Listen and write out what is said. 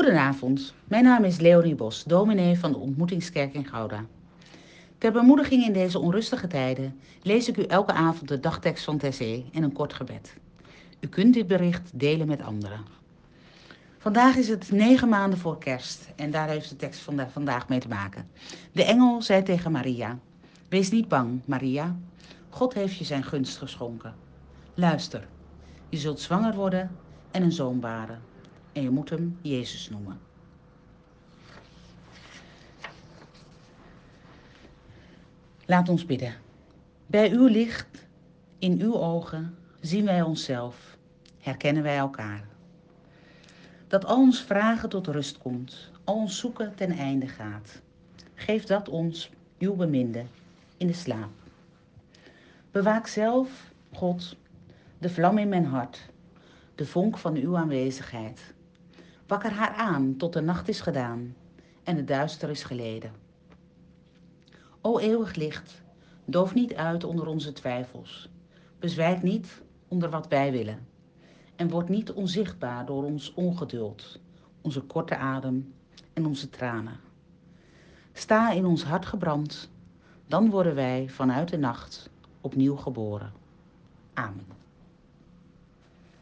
Goedenavond, mijn naam is Leonie Bos, dominee van de Ontmoetingskerk in Gouda. Ter bemoediging in deze onrustige tijden lees ik u elke avond de dagtekst van Tessé en een kort gebed. U kunt dit bericht delen met anderen. Vandaag is het negen maanden voor kerst en daar heeft de tekst van vandaag mee te maken. De engel zei tegen Maria, wees niet bang, Maria. God heeft je zijn gunst geschonken. Luister, je zult zwanger worden en een zoon baren en je moet hem Jezus noemen. Laat ons bidden. Bij uw licht, in uw ogen, zien wij onszelf, herkennen wij elkaar. Dat al ons vragen tot rust komt, al ons zoeken ten einde gaat. Geef dat ons, uw beminde, in de slaap. Bewaak zelf, God, de vlam in mijn hart, de vonk van uw aanwezigheid. Wakker haar aan tot de nacht is gedaan en het duister is geleden. O eeuwig licht, doof niet uit onder onze twijfels. Bezwijk niet onder wat wij willen. En word niet onzichtbaar door ons ongeduld, onze korte adem en onze tranen. Sta in ons hart gebrand, dan worden wij vanuit de nacht opnieuw geboren. Amen.